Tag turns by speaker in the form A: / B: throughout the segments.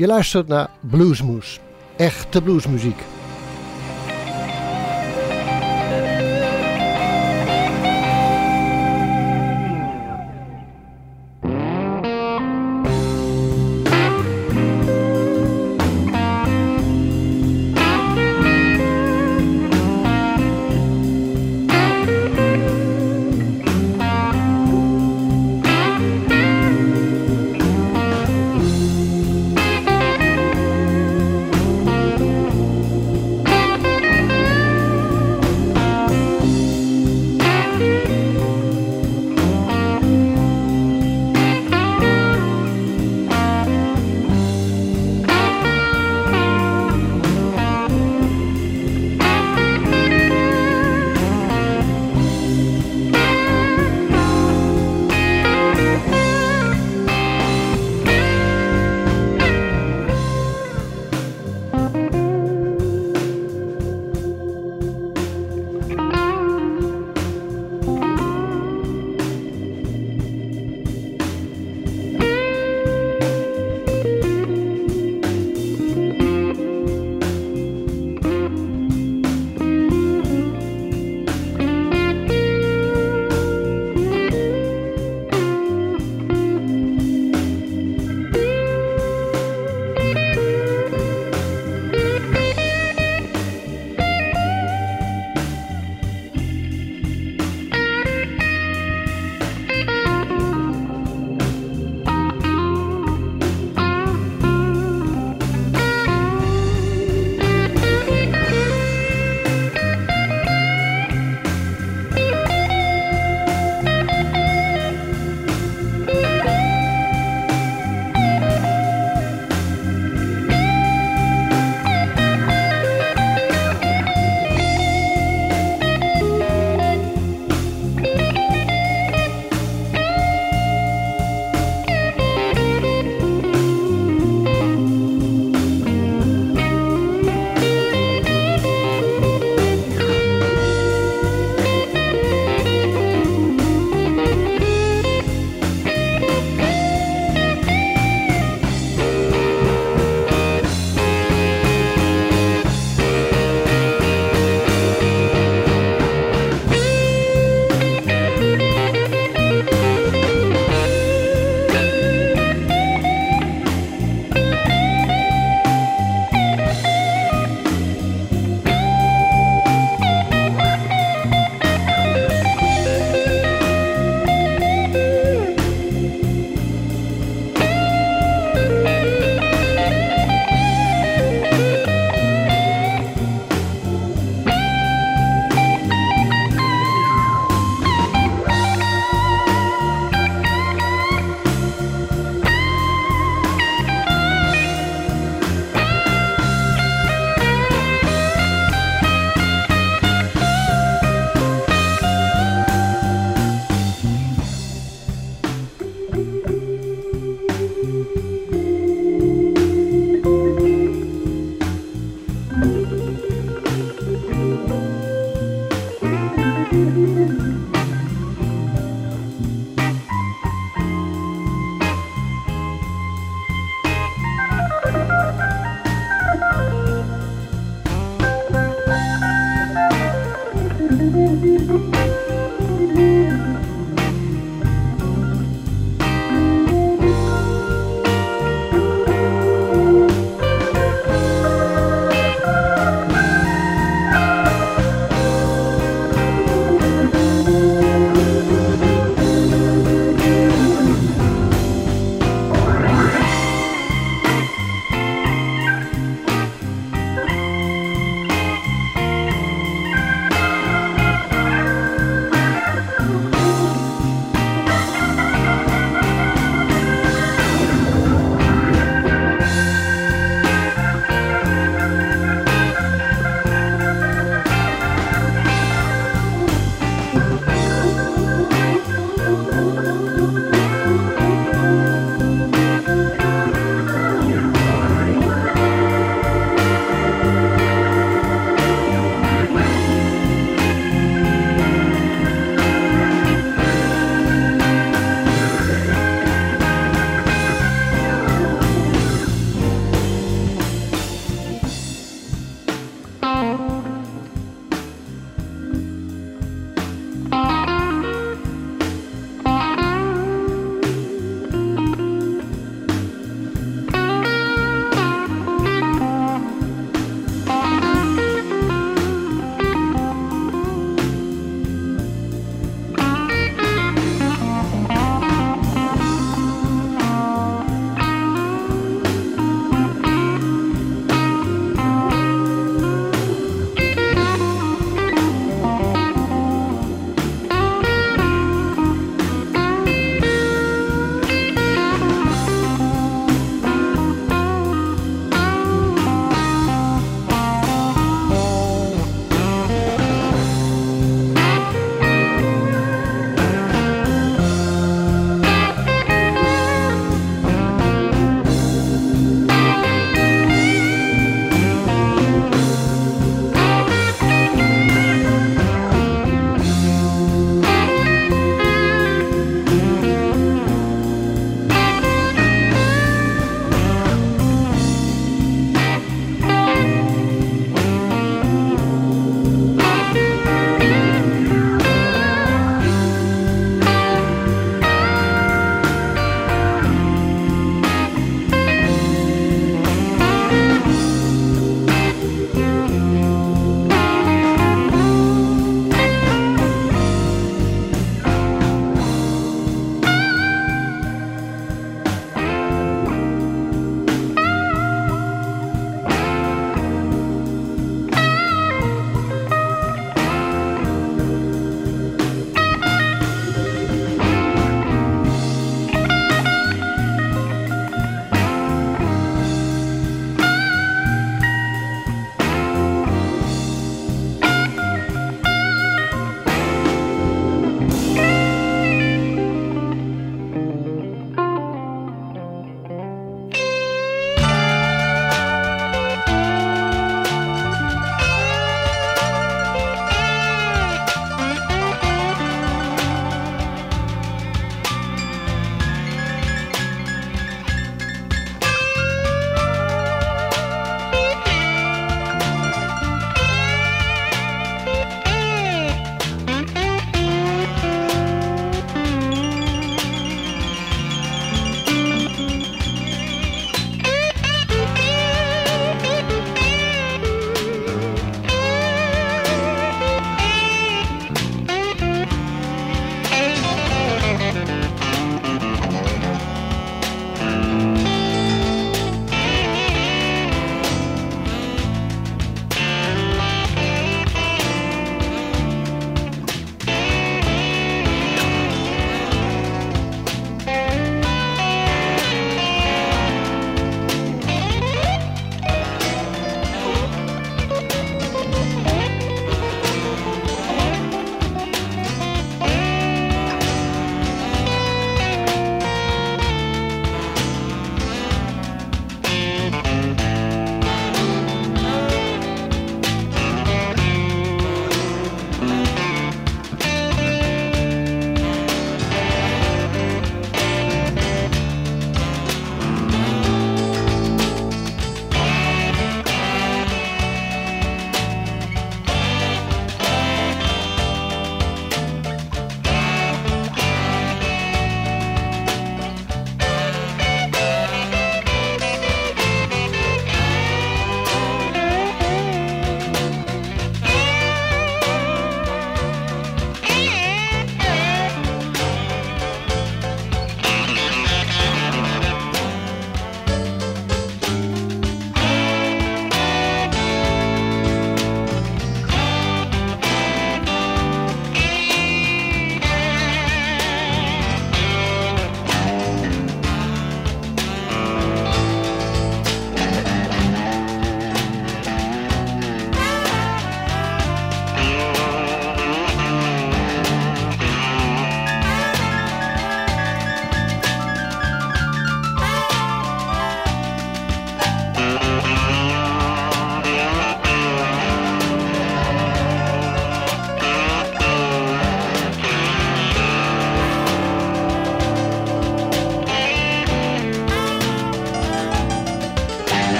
A: Je luistert naar Bluesmoes. Echte bluesmuziek.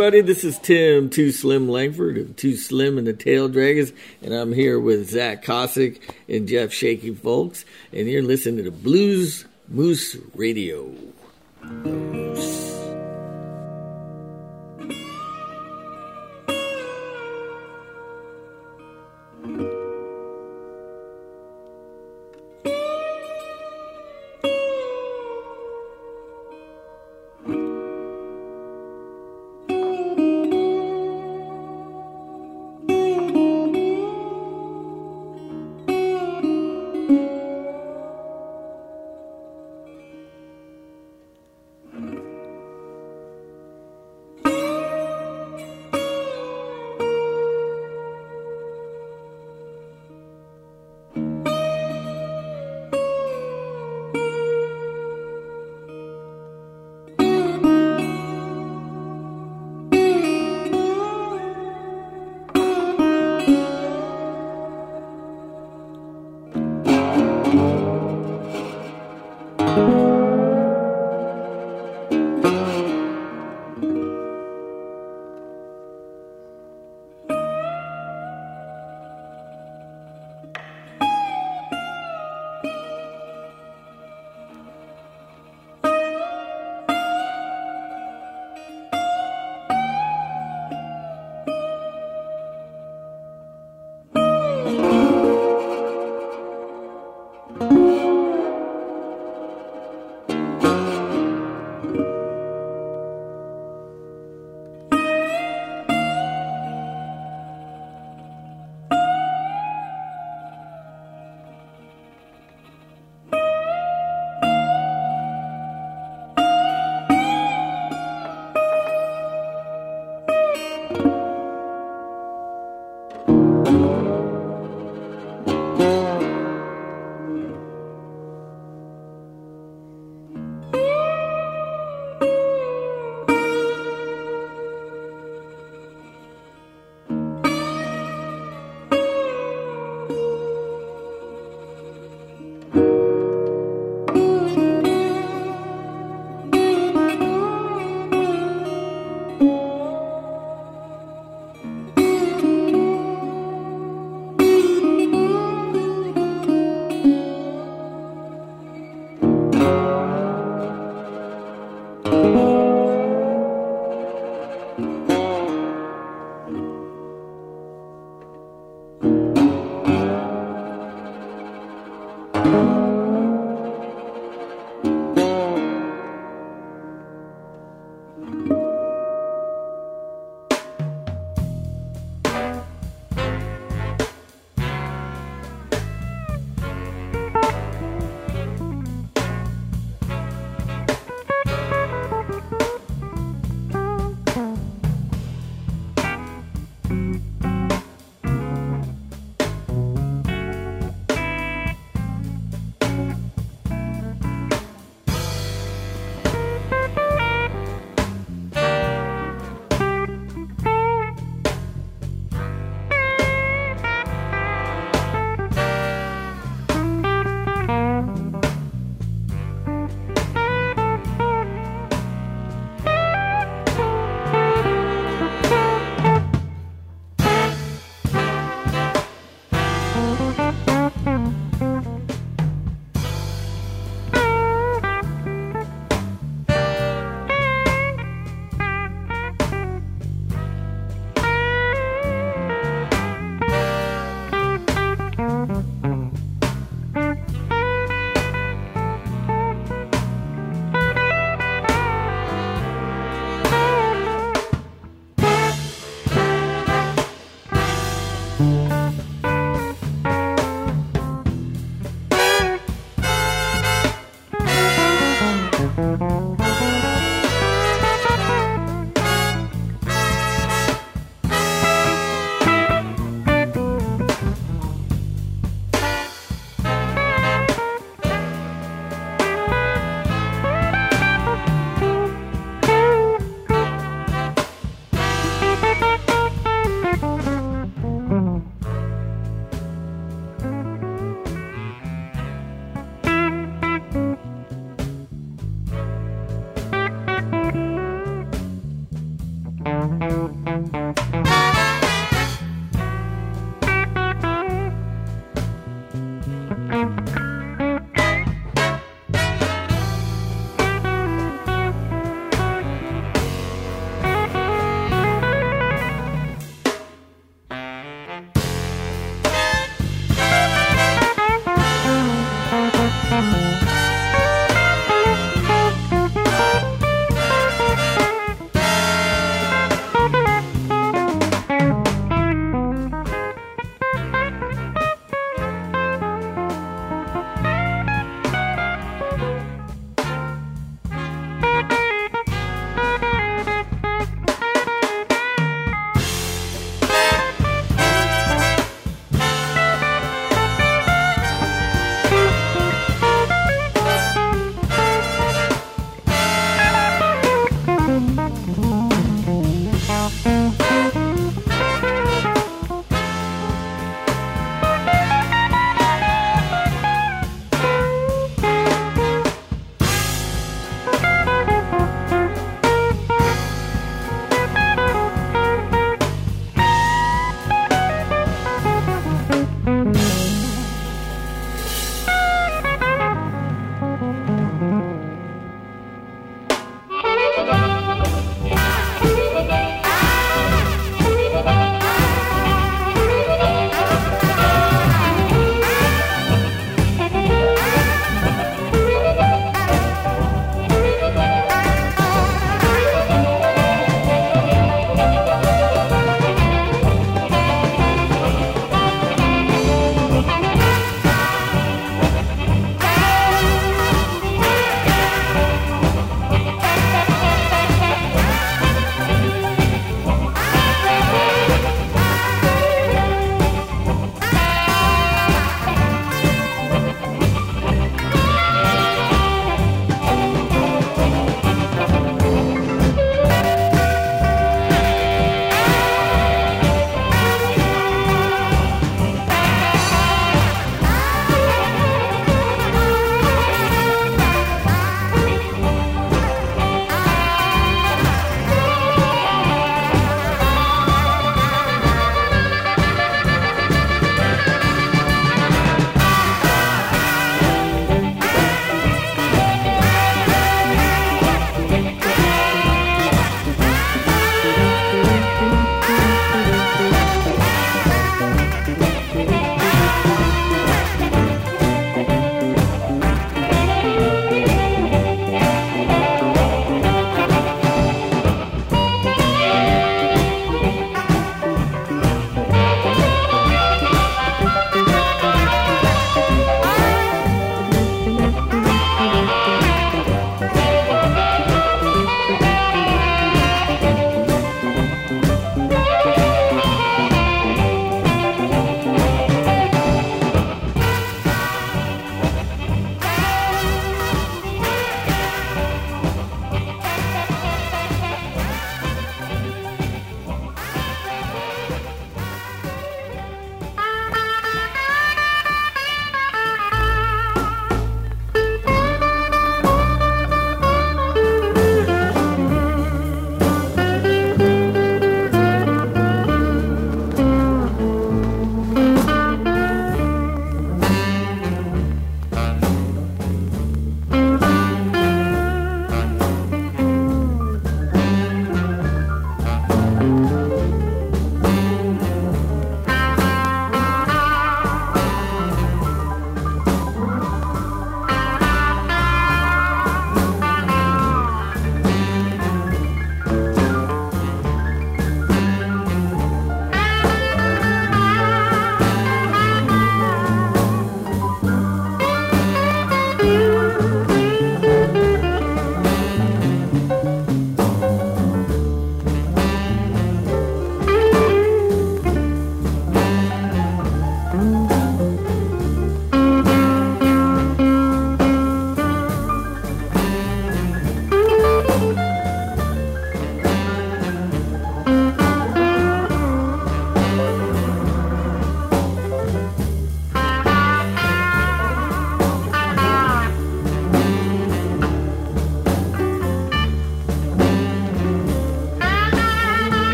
B: Everybody. This is Tim Too Slim Langford of Too Slim and the Tail Dragons, and I'm here with Zach Cossack and Jeff Shaky Folks, and you're listening to Blues Moose Radio. Moose.